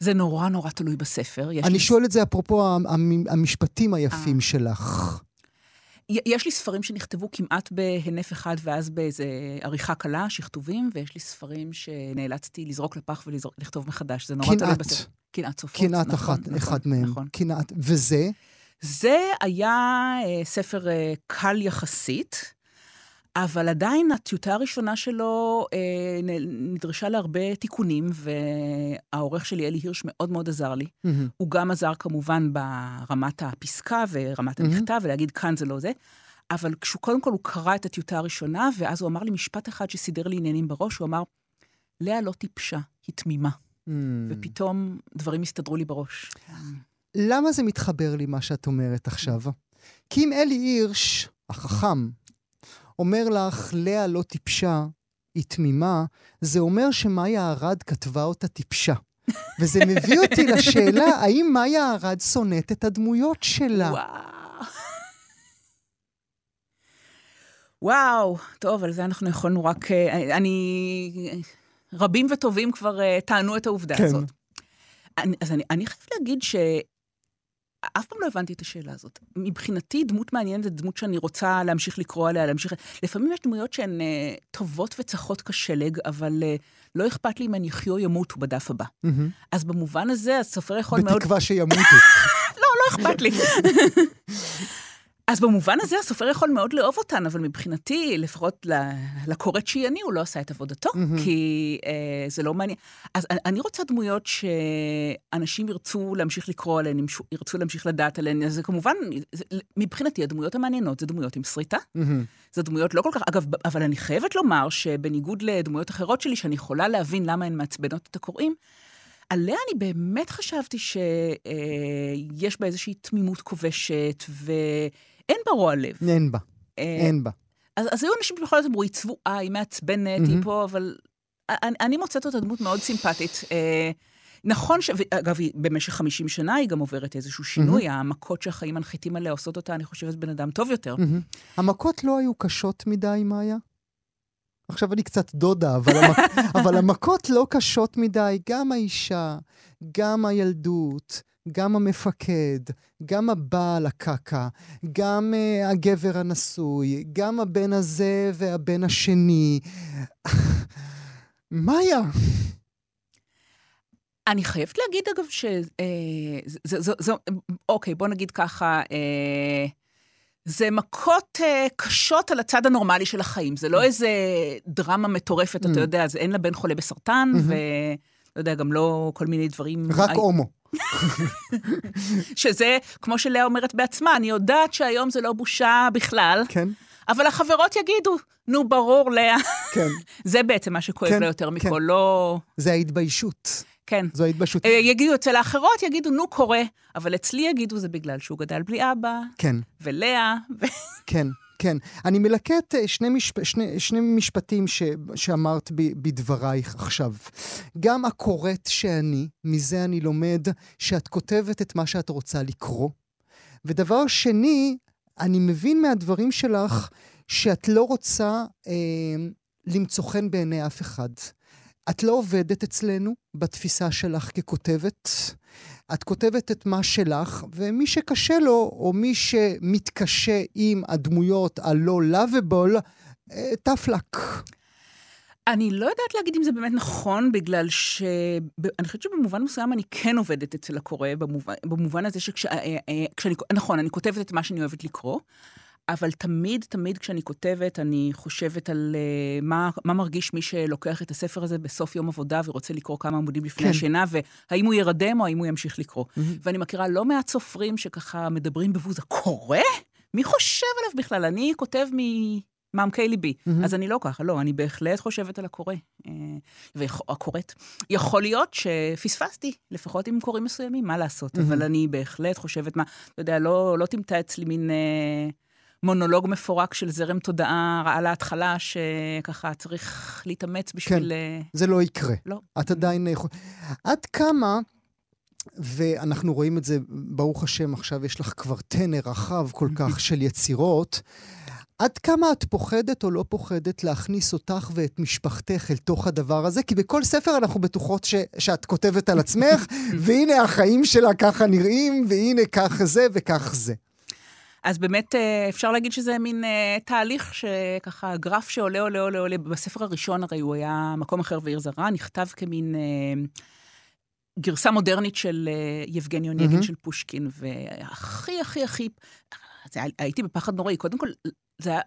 זה נורא נורא תלוי בספר. אני לי... שואל את זה אפרופו המשפטים היפים 아. אה. שלך. יש לי ספרים שנכתבו כמעט בהינף אחד ואז באיזה עריכה קלה, שכתובים, ויש לי ספרים שנאלצתי לזרוק לפח ולכתוב מחדש. זה נורא תלוי בספר. קנאת סופות. קנאת נכון, אחת, נכון, אחד מהם. נכון. קנאת, וזה? זה היה אה, ספר אה, קל יחסית. אבל עדיין הטיוטה הראשונה שלו אה, נדרשה להרבה תיקונים, והעורך שלי, אלי הירש, מאוד מאוד עזר לי. Mm-hmm. הוא גם עזר כמובן ברמת הפסקה ורמת המכתב, mm-hmm. ולהגיד כאן זה לא זה. אבל כשהוא, קודם כל, הוא קרא את הטיוטה הראשונה, ואז הוא אמר לי משפט אחד שסידר לי עניינים בראש, הוא אמר, לאה לא טיפשה, היא תמימה. Mm. ופתאום דברים הסתדרו לי בראש. למה זה מתחבר לי, מה שאת אומרת עכשיו? כי אם אלי הירש, החכם, אומר לך, לאה לא טיפשה, היא תמימה, זה אומר שמאיה ארד כתבה אותה טיפשה. וזה מביא אותי לשאלה, האם מאיה ארד שונאת את הדמויות שלה? וואו. וואו, טוב, על זה אנחנו יכולנו רק... אה, אני... רבים וטובים כבר uh, טענו את העובדה כן. הזאת. אני, אז אני, אני חייבת להגיד ש... אף פעם לא הבנתי את השאלה הזאת. מבחינתי, דמות מעניינת זה דמות שאני רוצה להמשיך לקרוא עליה, להמשיך... לפעמים יש דמויות שהן uh, טובות וצחות כשלג, אבל uh, לא אכפת לי אם הן יחיו או ימותו בדף הבא. Mm-hmm. אז במובן הזה, הסופר יכול בתקווה מאוד... בתקווה שימותו. [LAUGHS] לא, לא אכפת לי. [LAUGHS] אז במובן הזה הסופר יכול מאוד לאהוב אותן, אבל מבחינתי, לפחות לקוראת שהיא אני, הוא לא עשה את עבודתו, mm-hmm. כי אה, זה לא מעניין. אז אני רוצה דמויות שאנשים ירצו להמשיך לקרוא עליהן, ירצו להמשיך לדעת עליהן, אז זה כמובן, זה, מבחינתי הדמויות המעניינות זה דמויות עם שריטה. Mm-hmm. זה דמויות לא כל כך, אגב, אבל אני חייבת לומר שבניגוד לדמויות אחרות שלי, שאני יכולה להבין למה הן מעצבנות את הקוראים, עליה אני באמת חשבתי שיש בה איזושהי תמימות כובשת, ואין בה רוע לב. אין בה, אה, אין בה. אז, אז היו אנשים שבכל זאת אמרו, היא צבועה, היא מעצבנת, היא מהמם. פה, אבל אני, אני מוצאת אותה דמות מאוד סימפטית. אה, נכון, ש... אגב, היא, במשך 50 שנה היא גם עוברת איזשהו שינוי, המכות שהחיים מנחיתים עליה עושות אותה, אני חושבת, בן אדם טוב יותר. מהמם. המכות לא היו קשות מדי, מאיה? עכשיו אני קצת דודה, אבל, המכ... [LAUGHS] אבל המכות לא קשות מדי. גם האישה, גם הילדות, גם המפקד, גם הבעל הקקה, גם uh, הגבר הנשוי, גם הבן הזה והבן השני. [LAUGHS] מאיה, אני חייבת להגיד, אגב, ש... אה, זה, זה, זה, אוקיי, בוא נגיד ככה, אה, זה מכות אה, קשות על הצד הנורמלי של החיים. זה לא איזה דרמה מטורפת, Mm. אתה יודע, זה אין לה בן חולה בסרטן, Mhm. ו... לא יודע, גם לא כל מיני דברים... רק הי- הומו. [LAUGHS] שזה, כמו שלאה אומרת בעצמה, אני יודעת שהיום זה לא בושה בכלל, כן, אבל החברות יגידו, נו, ברור, לאה. כן. [LAUGHS] זה בעצם מה שכואב כן, לה יותר כן. מכל, לא... זה ההתביישות. כן. זו ההתביישות. אה, יגידו אצל האחרות, יגידו, נו, קורה, אבל אצלי יגידו, זה בגלל שהוא גדל בלי אבא, כן. ולאה, ו... כן, כן. אני מלקט אה, שני, משפ... שני, שני משפטים ש... שאמרת ב... בדברייך עכשיו. גם הקוראת שאני, מזה אני לומד שאת כותבת את מה שאת רוצה לקרוא. ודבר שני, אני מבין מהדברים שלך שאת לא רוצה אה, למצוא חן בעיני אף אחד. את לא עובדת אצלנו בתפיסה שלך ככותבת. את כותבת את מה שלך, ומי שקשה לו, או מי שמתקשה עם הדמויות הלא lovable, אה, luck. אני לא יודעת להגיד אם זה באמת נכון, בגלל ש... אני חושבת שבמובן מסוים אני כן עובדת אצל הקורא, במובן, במובן הזה שכשאני... נכון, אני כותבת את מה שאני אוהבת לקרוא, אבל תמיד, תמיד כשאני כותבת, אני חושבת על uh, מה, מה מרגיש מי שלוקח את הספר הזה בסוף יום עבודה ורוצה לקרוא כמה עמודים לפני כן. השינה, והאם הוא ירדם או האם הוא ימשיך לקרוא. Mhm. ואני מכירה לא מעט סופרים שככה מדברים בבוז, הקורא? מי חושב עליו בכלל? אני כותב ממעמקי ליבי. מהמם. אז אני לא ככה, לא, אני בהחלט חושבת על הקורא. אה, והקוראת. יכול להיות שפספסתי, לפחות עם קוראים מסוימים, מה לעשות? מהמם. אבל אני בהחלט חושבת מה, אתה יודע, לא, לא תמצא אצלי מין אה, מונולוג מפורק של זרם תודעה על ההתחלה, שככה צריך להתאמץ בשביל... אה, זה לא יקרה. לא. את עדיין... אה, יכול- עד כמה, ואנחנו רואים את זה, ברוך השם, עכשיו יש לך כבר טנר רחב כל כך [LAUGHS] של יצירות, עד כמה את פוחדת או לא פוחדת להכניס אותך ואת משפחתך אל תוך הדבר הזה? כי בכל ספר אנחנו בטוחות ש, שאת כותבת על עצמך, [LAUGHS] והנה החיים שלה ככה נראים, והנה כך זה וכך זה. אז באמת אה, אפשר להגיד שזה מין אה, תהליך שככה, גרף שעולה, עולה, עולה, עולה. בספר הראשון הרי הוא היה מקום אחר ועיר זרה, נכתב כמין אה, גרסה מודרנית של יבגני אונייגין מהמם. של פושקין, והכי, הכי, הכי... זה, הייתי בפחד נוראי. קודם כל, זה היה...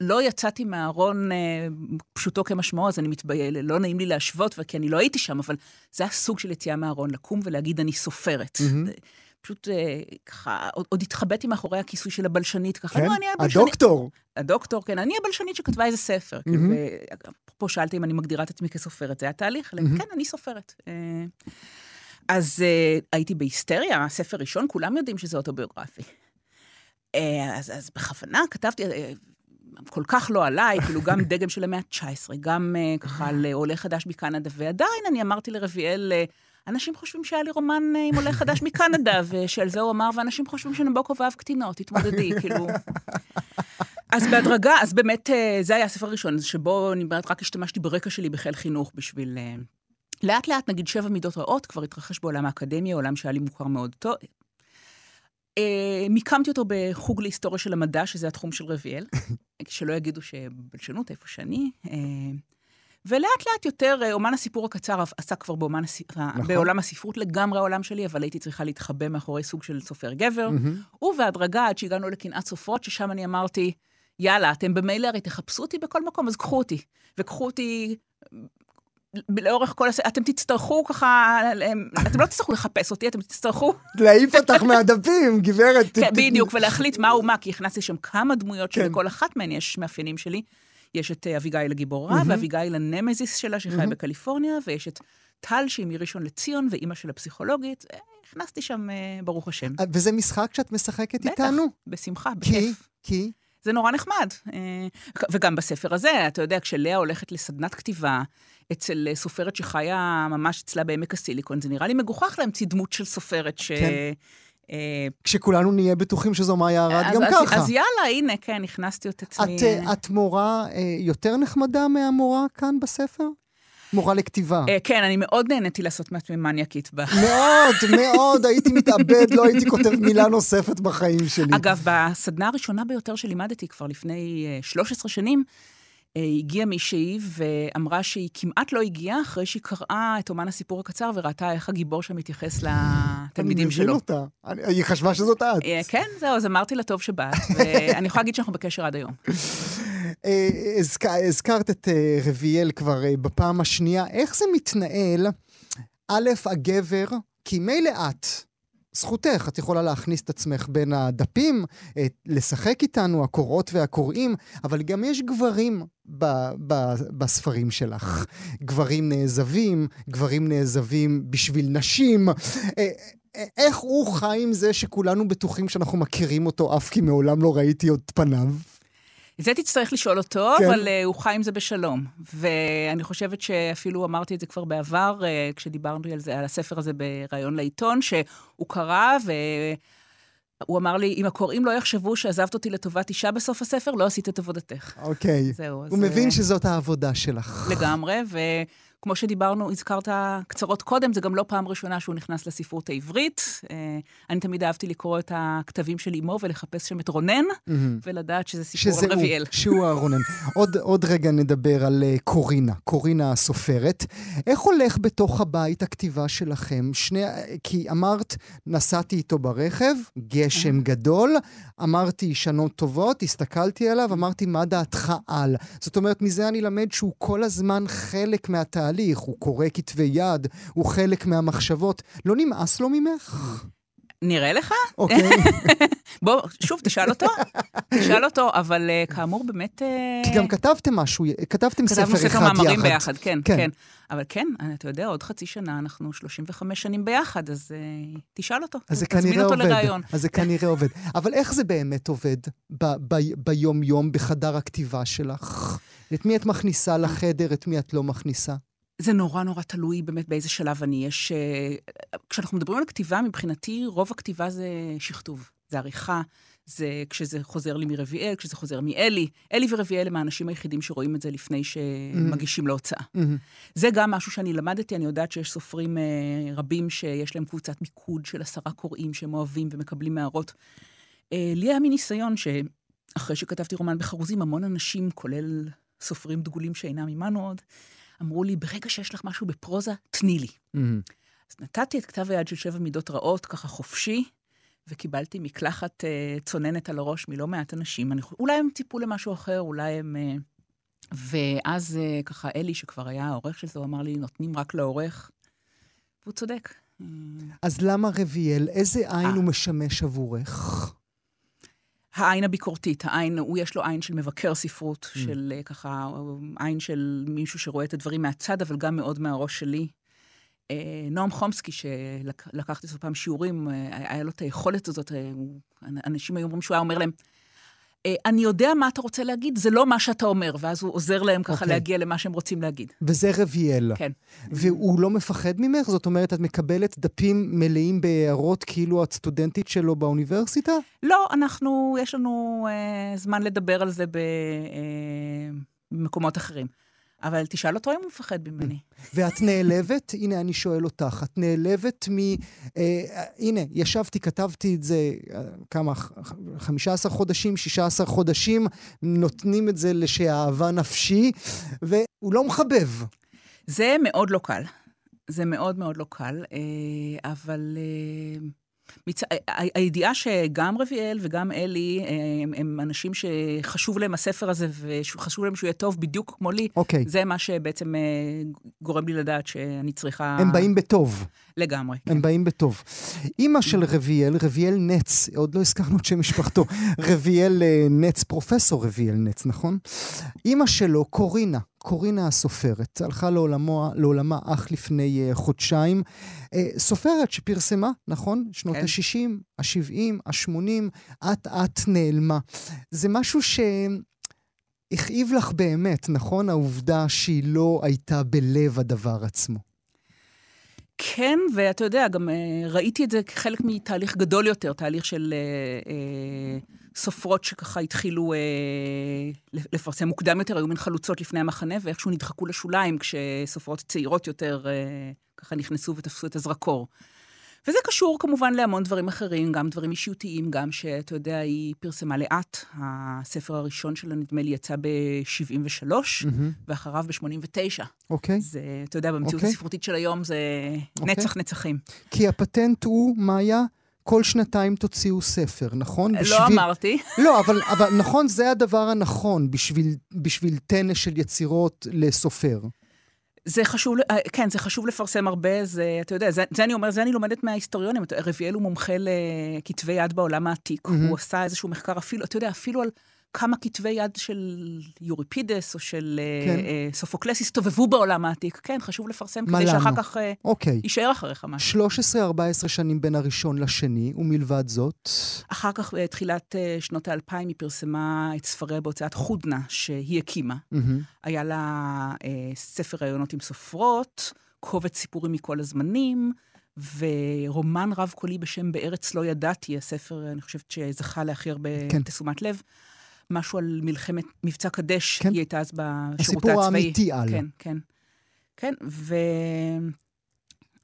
לא יצאתי מהארון אה, פשוטו כמשמעו, אז אני מתביישת, לא נעים לי להשוות, כי אני לא הייתי שם, אבל זה היה סוג של יציאה מהארון, לקום ולהגיד, אני סופרת. מהמם. פשוט אה, ככה, עוד, עוד התחבאתי מאחורי הכיסוי של הבלשנית, ככה, כן? לא, אני הבלשנית. הדוקטור. הדוקטור, כן, אני הבלשנית שכתבה איזה ספר. מהמם. כאילו, ופה שאלתי אם אני מגדירה את עצמי כסופרת, זה היה תהליך? מהמם. כן, אני סופרת. אה, אז אה, הייתי בהיסטריה, ספר ראשון, כולם יודעים שזה אוטוביוגרפי. אה, אז, אז בכוונה כתבתי, אה, כל כך לא עליי, כאילו גם דגם של המאה ה-19, גם אה, ככה על אה, עולה חדש מקנדה, ועדיין אני אמרתי לרביאל, אה, אנשים חושבים שהיה לי רומן אה, עם עולה חדש מקנדה, [LAUGHS] ושעל זה הוא אמר, ואנשים חושבים שנבוקוב אהב קטינות, תתמודדי, [LAUGHS] כאילו. אז בהדרגה, אז באמת, אה, זה היה הספר הראשון, שבו אני באמת רק השתמשתי ברקע שלי בחיל חינוך בשביל... אה, לאט לאט, נגיד שבע מידות רעות, כבר התרחש בעולם האקדמיה, עולם שהיה לי מוכר מאוד טוב. מיקמתי אותו בחוג להיסטוריה של המדע, שזה התחום של רביאל, [LAUGHS] שלא יגידו שבלשנות, איפה שאני. אה, ולאט לאט יותר, אה, אומן הסיפור הקצר עסק כבר באומן, הסי- נכון. בעולם הספרות, לגמרי העולם שלי, אבל הייתי צריכה להתחבא מאחורי סוג של סופר גבר. מהמם. ובהדרגה, עד שהגענו לקנאת סופרות, ששם אני אמרתי, יאללה, אתם במילא הרי תחפשו אותי בכל מקום, אז קחו אותי. וקחו אותי לאורך כל הס... אתם תצטרכו ככה, אתם לא תצטרכו לחפש אותי, אתם תצטרכו... להעיף אותך מהדפים, גברת. כן, בדיוק, ולהחליט מהו מה, כי הכנסתי שם כמה דמויות כן. שלכל אחת מהן יש מאפיינים שלי. יש את אה, אביגיל הגיבורה, מהמם. ואביגיל הנמזיס שלה, שחיה מהמם. בקליפורניה, ויש את טל, שהיא מראשון לציון, ואימא של הפסיכולוגית. אה, הכנסתי שם, אה, ברוך השם. וזה משחק שאת משחקת בטח, איתנו? בשמחה, כי? בכיף. כי? זה נורא נחמד. וגם בספר הזה, אתה יודע, כשלאה הולכת לסדנת כתיבה אצל סופרת שחיה ממש אצלה בעמק הסיליקון, זה נראה לי מגוחך להמציא דמות של סופרת ש... כן. אה, כשכולנו נהיה בטוחים שזו מאיה ארד גם אז- ככה. אז יאללה, הנה, כן, הכנסתי את עצמי. את, אה, את מורה אה, יותר נחמדה מהמורה כאן בספר? מורה לכתיבה. אה, כן, אני מאוד נהניתי לעשות מעצמי מניאקית בה. [LAUGHS] מאוד, מאוד, הייתי מתאבד, לא הייתי כותב מילה נוספת בחיים שלי. אגב, בסדנה הראשונה ביותר שלימדתי כבר לפני אה, 13 שנים, אה, הגיעה מישהי ואמרה שהיא כמעט לא הגיעה אחרי שהיא קראה את אומן הסיפור הקצר וראתה איך הגיבור שם מתייחס לתלמידים אני שלו. מבין אותה. אני- היא חשבה שזאת את. אה, כן, זהו, אז אמרתי לה טוב שבאת, [LAUGHS] ואני יכולה להגיד שאנחנו בקשר עד היום. אה, הזכ- הזכרת את אה, רביאל כבר אה, בפעם השנייה. איך זה מתנהל? א', הגבר, כי מילא את, זכותך, את יכולה להכניס את עצמך בין הדפים, אה, לשחק איתנו, הקוראות והקוראים, אבל גם יש גברים ב- ב- בספרים שלך. גברים נעזבים, גברים נעזבים בשביל נשים. אה, אה, איך הוא חי עם זה שכולנו בטוחים שאנחנו מכירים אותו, אף כי מעולם לא ראיתי עוד פניו? זה תצטרך לשאול אותו, כן. אבל uh, הוא חי עם זה בשלום. ואני חושבת שאפילו אמרתי את זה כבר בעבר, uh, כשדיברנו על, זה, על הספר הזה בריאיון לעיתון, שהוא קרא, והוא אמר לי, אם הקוראים לא יחשבו שעזבת אותי לטובת אישה בסוף הספר, לא עשית את עבודתך. אוקיי. זהו, אז... הוא מבין אה, שזאת העבודה שלך. לגמרי, וכמו שדיברנו, הזכרת קצרות קודם, זה גם לא פעם ראשונה שהוא נכנס לספרות העברית. אה, אני תמיד אהבתי לקרוא את הכתבים של אמו ולחפש שם את רונן. ולדעת שזה סיפור שזה על רביאל. שהוא הרונן. עוד, עוד רגע נדבר על uh, קורינה, קורינה הסופרת. איך הולך בתוך הבית הכתיבה שלכם? שני, כי אמרת, נסעתי איתו ברכב, גשם גדול, אמרתי שנות טובות, הסתכלתי עליו, אמרתי, מה דעתך על? זאת אומרת, מזה אני למד שהוא כל הזמן חלק מהתהליך, הוא קורא כתבי יד, הוא חלק מהמחשבות. לא נמאס לו ממך? נראה לך? אוקיי. [LAUGHS] בוא, שוב, תשאל אותו. תשאל אותו, אבל uh, כאמור, באמת... uh, כי גם כתבתם משהו, כתבתם ספר כתבנו אחד ספר מאמרים יחד. ביחד, כן, כן. כן. אבל כן, אתה יודע, עוד חצי שנה, אנחנו 35 שנים ביחד, אז uh, תשאל אותו. אז זה כנראה אותו עובד. לראיון. אז זה כנראה עובד. אבל איך זה באמת עובד ביום-יום, בחדר הכתיבה שלך? את מי את מכניסה לחדר, את מי את לא מכניסה? זה נורא נורא תלוי באמת באיזה שלב אני. יש... אה, כשאנחנו מדברים על כתיבה, מבחינתי, רוב הכתיבה זה שכתוב, זה עריכה, זה כשזה חוזר לי מרביאל, כשזה חוזר מאלי. אלי ורביאל הם האנשים היחידים שרואים את זה לפני שמגישים להוצאה. מהמם. זה גם משהו שאני למדתי, אני יודעת שיש סופרים אה, רבים שיש להם קבוצת מיקוד של עשרה קוראים שהם אוהבים ומקבלים הערות. אה, לי היה מין ניסיון שאחרי שכתבתי רומן בחרוזים, המון אנשים, כולל סופרים דגולים שאינם עמנו עוד, אמרו לי, ברגע שיש לך משהו בפרוזה, תני לי. מהמם. אז נתתי את כתב היד של שבע מידות רעות, ככה חופשי, וקיבלתי מקלחת אה, צוננת על הראש מלא מעט אנשים. אני, אולי הם ציפו למשהו אחר, אולי הם... אה, ואז אה, ככה אלי, שכבר היה העורך של זה, הוא אמר לי, נותנים רק לעורך, והוא צודק. אז למה רביאל? איזה עין אה. הוא משמש עבורך? העין הביקורתית, העין, הוא יש לו עין של מבקר ספרות, של אה, ככה, עין של מישהו שרואה את הדברים מהצד, אבל גם מאוד מהראש שלי. אה, נועם חומסקי, שלקחתי אצלו פעם שיעורים, אה, היה לו את היכולת הזאת, אנשים היו אומרים שהוא היה אומר להם, אני יודע מה אתה רוצה להגיד, זה לא מה שאתה אומר, ואז הוא עוזר להם ככה אוקיי. להגיע למה שהם רוצים להגיד. וזה רביאל. כן. והוא לא מפחד ממך? זאת אומרת, את מקבלת דפים מלאים בהערות כאילו את סטודנטית שלו באוניברסיטה? לא, אנחנו, יש לנו אה, זמן לדבר על זה אה, במקומות אחרים. אבל תשאל אותו אם הוא מפחד ממני. [LAUGHS] ואת נעלבת? הנה, אני שואל אותך. את נעלבת מ... אה, הנה, ישבתי, כתבתי את זה, אה, כמה? ח- 15 חודשים, 16 חודשים, נותנים את זה לשאהבה נפשי, והוא לא מחבב. זה מאוד לא קל. זה מאוד מאוד לא קל, אה, אבל אה, מצ... הידיעה שגם רביאל וגם אלי אה, הם, הם אנשים שחשוב להם הספר הזה וחשוב להם שהוא יהיה טוב בדיוק כמו לי, אוקיי. זה מה שבעצם אה, גורם לי לדעת שאני צריכה... הם באים בטוב. לגמרי. כן. הם באים בטוב. אימא של רביאל, רביאל נץ, עוד לא הזכרנו את שם משפחתו, רביאל אה, נץ, פרופסור רביאל נץ, נכון? אימא שלו, קורינה, קורינה הסופרת, הלכה לעולמו, לעולמה אך לפני uh, חודשיים. Uh, סופרת שפרסמה, נכון? שנות כן. ה-60, ה-70, ה-80, אט-אט נעלמה. זה משהו שהכאיב לך באמת, נכון? העובדה שהיא לא הייתה בלב הדבר עצמו. כן, ואתה יודע, גם אה, ראיתי את זה כחלק מתהליך גדול יותר, תהליך של אה, אה, סופרות שככה התחילו אה, לפרסם מוקדם יותר, היו מין חלוצות לפני המחנה, ואיכשהו נדחקו לשוליים כשסופרות צעירות יותר אה, ככה נכנסו ותפסו את הזרקור. וזה קשור כמובן להמון דברים אחרים, גם דברים אישיותיים, גם שאתה יודע, היא פרסמה לאט. הספר הראשון שלה, נדמה לי, יצא ב-73, mm-hmm. ואחריו ב-89. אוקיי. Okay. זה, אתה יודע, במציאות okay. אוקיי. הספרותית של היום זה okay. אוקיי. נצח נצחים. כי הפטנט הוא, מאיה, כל שנתיים תוציאו ספר, נכון? לא בשביל... אמרתי. [LAUGHS] לא, אבל, אבל נכון, זה הדבר הנכון בשביל, בשביל טנא של יצירות לסופר. זה חשוב, אה, כן, זה חשוב לפרסם הרבה, זה, אתה יודע, זה, זה אני אומר, זה אני לומדת מההיסטוריונים. רביאל הוא מומחה לכתבי יד בעולם העתיק. Mm-hmm. הוא עשה איזשהו מחקר אפילו, אתה יודע, אפילו על כמה כתבי יד של יוריפידס או של אה, כן. אה, סופוקלס הסתובבו בעולם העתיק. כן, חשוב לפרסם כדי לנו? שאחר כך אה, אוקיי. יישאר אחריך משהו. 13-14 שנים בין הראשון לשני, ומלבד זאת? אחר כך, בתחילת שנות האלפיים, היא פרסמה את ספריה בהוצאת חודנה, שהיא הקימה. Mm-hmm. היה לה אה, ספר ראיונות עם סופרות, קובץ סיפורים מכל הזמנים. ורומן רב-קולי בשם בארץ לא ידעתי, הספר, אני חושבת שזכה להכי הרבה כן. תשומת לב. משהו על מלחמת מבצע קדש, כן. היא הייתה אז בשירות הצבאי. הסיפור האמיתי על. כן, כן. כן,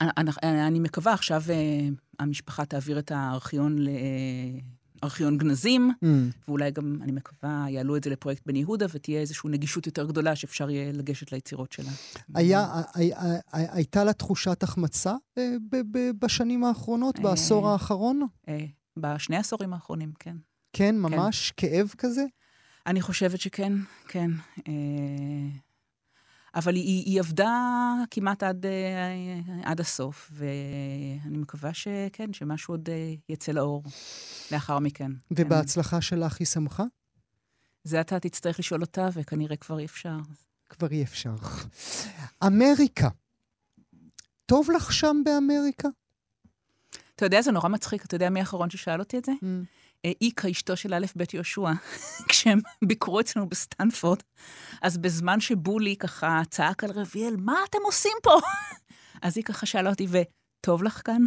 ואני מקווה עכשיו אה, המשפחה תעביר את הארכיון לארכיון גנזים, mm. ואולי גם, אני מקווה, יעלו את זה לפרויקט בן יהודה, ותהיה איזושהי נגישות יותר גדולה שאפשר יהיה לגשת ליצירות שלה. היה, הייתה לה תחושת החמצה אה, בשנים האחרונות, בעשור אה, האחרון? בשני העשורים האחרונים, כן. כן, ממש כן. כאב כזה? אני חושבת שכן, כן. אה, אבל היא, היא עבדה כמעט עד, אה, עד הסוף, ואני מקווה שכן, שמשהו עוד אה, יצא לאור לאחר מכן. ובהצלחה כן. שלך היא שמחה? זה אתה תצטרך לשאול אותה, וכנראה כבר אי אפשר. כבר אי אפשר. אמריקה. טוב לך שם באמריקה? אתה יודע, זה נורא מצחיק. אתה יודע מי האחרון ששאל אותי את זה? מממ. איקה, אשתו של א' ב' יהושע, [LAUGHS] כשהם ביקרו אצלנו בסטנפורד, אז בזמן שבולי ככה צעק על רביאל, מה אתם עושים פה? [LAUGHS] אז היא ככה שאלה אותי, וטוב לך כאן?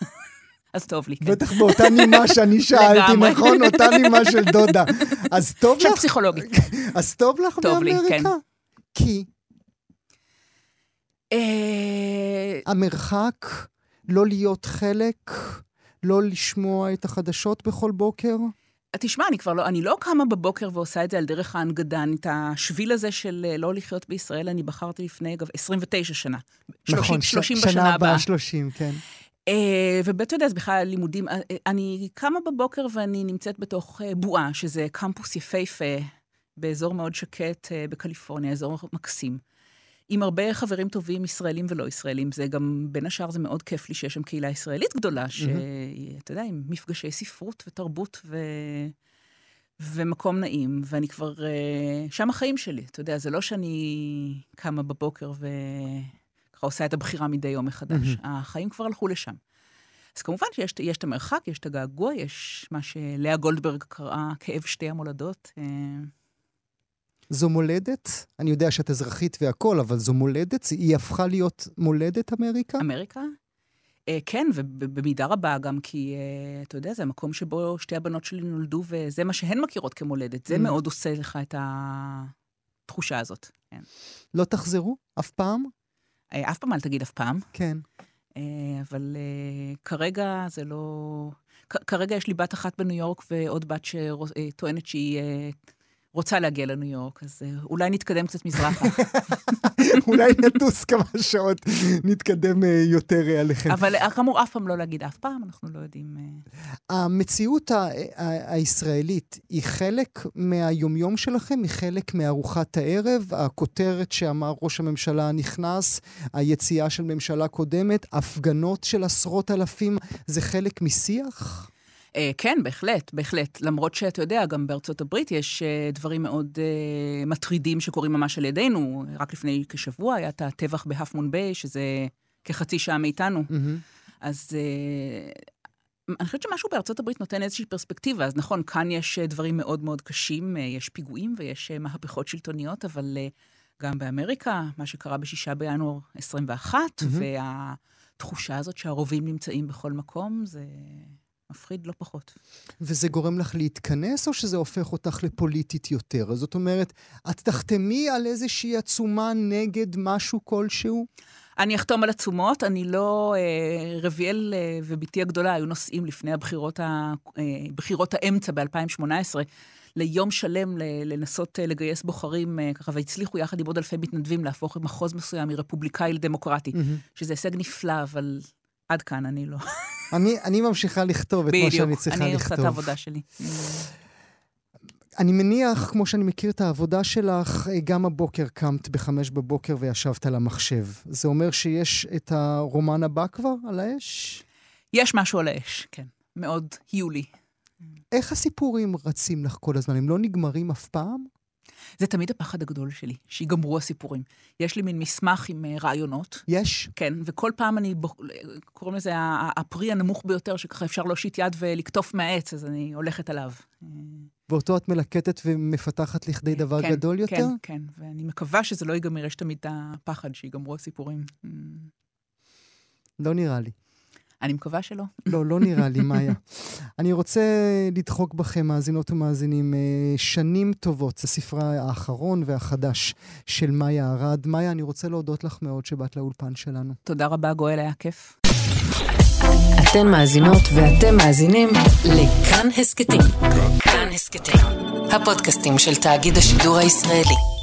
[LAUGHS] אז טוב לי, כן. בטח באותה נימה שאני שאלתי, נכון? אותה נימה של דודה. אז טוב לך... של פסיכולוגית. אז טוב לך באמריקה? כן. כי? אה, המרחק, לא להיות חלק, לא לשמוע את החדשות בכל בוקר? תשמע, אני כבר לא, אני לא קמה בבוקר ועושה את זה על דרך ההנגדה. את השביל הזה של אה, לא לחיות בישראל, אני בחרתי לפני, אגב, 29 שנה. נכון, 30 ש- בשנה הבאה. 30, כן. Uh, ובית, יודע, זה בכלל לימודים. Uh, אני קמה בבוקר ואני נמצאת בתוך בועה, שזה קמפוס יפהפה באזור מאוד שקט בקליפורניה, אזור מקסים. עם הרבה חברים טובים, ישראלים ולא ישראלים. זה גם, בין השאר, זה מאוד כיף לי שיש שם קהילה ישראלית גדולה, שאתה יודע, עם מפגשי ספרות ותרבות ו... ומקום נעים, ואני כבר... אה, שם החיים שלי, אתה יודע, זה לא שאני קמה בבוקר וככה עושה את הבחירה מדי יום מחדש. Mm-hmm. החיים כבר הלכו לשם. אז כמובן שיש את המרחק, יש את הגעגוע, יש מה שלאה גולדברג קראה כאב שתי המולדות. זו מולדת? אני יודע שאת אזרחית והכול, אבל זו מולדת? היא הפכה להיות מולדת אמריקה? אמריקה? Uh, כן, ובמידה רבה גם כי, uh, אתה יודע, זה המקום שבו שתי הבנות שלי נולדו, וזה מה שהן מכירות כמולדת. זה mm. מאוד עושה לך את התחושה הזאת. כן. לא תחזרו? אף פעם? Uh, אף פעם אל תגיד אף פעם. כן. Uh, אבל uh, כרגע זה לא... כרגע יש לי בת אחת בניו יורק ועוד בת שטוענת שהיא... רוצה להגיע לניו יורק, אז uh, אולי נתקדם קצת מזרחה. [LAUGHS] אולי נטוס כמה שעות, נתקדם uh, יותר uh, עליכם. אבל כאמור, אף פעם לא להגיד אף פעם, אנחנו לא יודעים... המציאות ה- ה- הישראלית היא חלק מהיומיום שלכם? היא חלק מארוחת הערב? הכותרת שאמר ראש הממשלה הנכנס, היציאה של ממשלה קודמת, הפגנות של עשרות אלפים, זה חלק משיח? אה, כן, בהחלט, בהחלט. למרות שאתה יודע, גם בארצות הברית יש אה, דברים מאוד אה, מטרידים שקורים ממש על ידינו. רק לפני כשבוע היה את הטבח בהפמון ביי, שזה כחצי שעה מאיתנו. Mm-hmm. אז אה, אני חושבת שמשהו בארצות הברית נותן איזושהי פרספקטיבה. אז נכון, כאן יש אה, דברים מאוד מאוד קשים, אה, יש פיגועים ויש אה, מהפכות שלטוניות, אבל אה, גם באמריקה, מה שקרה בשישה בינואר 21, מהמם. והתחושה הזאת שהרובים נמצאים בכל מקום, זה מפחיד לא פחות. וזה גורם לך להתכנס, או שזה הופך אותך לפוליטית יותר? זאת אומרת, את תחתמי על איזושהי עצומה נגד משהו כלשהו? אני אחתום על עצומות, אני לא... אה, רביאל אה, ובתי הגדולה היו נוסעים לפני הבחירות, ה, אה, בחירות האמצע ב-2018 ליום שלם ל- לנסות אה, לגייס בוחרים אה, ככה, והצליחו יחד עם עוד אלפי מתנדבים להפוך מחוז מסוים מרפובליקאי לדמוקרטי, שזה הישג נפלא, אבל עד כאן אני לא. אני, אני ממשיכה לכתוב את מה שאני בדיוק, צריכה אני לכתוב. עושה את העבודה שלי. אני מניח, כמו שאני מכיר את העבודה שלך, אה, גם הבוקר קמת בחמש בבוקר וישבת על המחשב. זה אומר שיש את הרומן הבא כבר על האש? יש משהו על האש, כן. מאוד היולי. איך הסיפורים רצים לך כל הזמן? הם לא נגמרים אף פעם? זה תמיד הפחד הגדול שלי, שיגמרו הסיפורים. יש לי מין מסמך עם אה, רעיונות, יש? כן, וכל פעם אני, קוראים לזה הפרי הנמוך ביותר, שככה אפשר להושיט יד ולקטוף מהעץ, אז אני הולכת עליו. ואותו את מלקטת ומפתחת לכדי דבר כן, גדול יותר? כן, כן, ואני מקווה שזה לא ייגמר, יש תמיד את הפחד שיגמרו הסיפורים. לא נראה לי. אני מקווה שלא. לא, לא נראה לי, מאיה. אני רוצה לדחוק בכם, מאזינות ומאזינים, אה, שנים טובות. זה ספרה האחרון והחדש של מאיה ארד. מאיה, אני רוצה להודות לך מאוד שבאת לאולפן שלנו. תודה רבה, גואל, היה כיף. אתן מאזינות ואתם מאזינים לכאן הסכתים. כאן הסכתים, הפודקאסטים של תאגיד השידור הישראלי.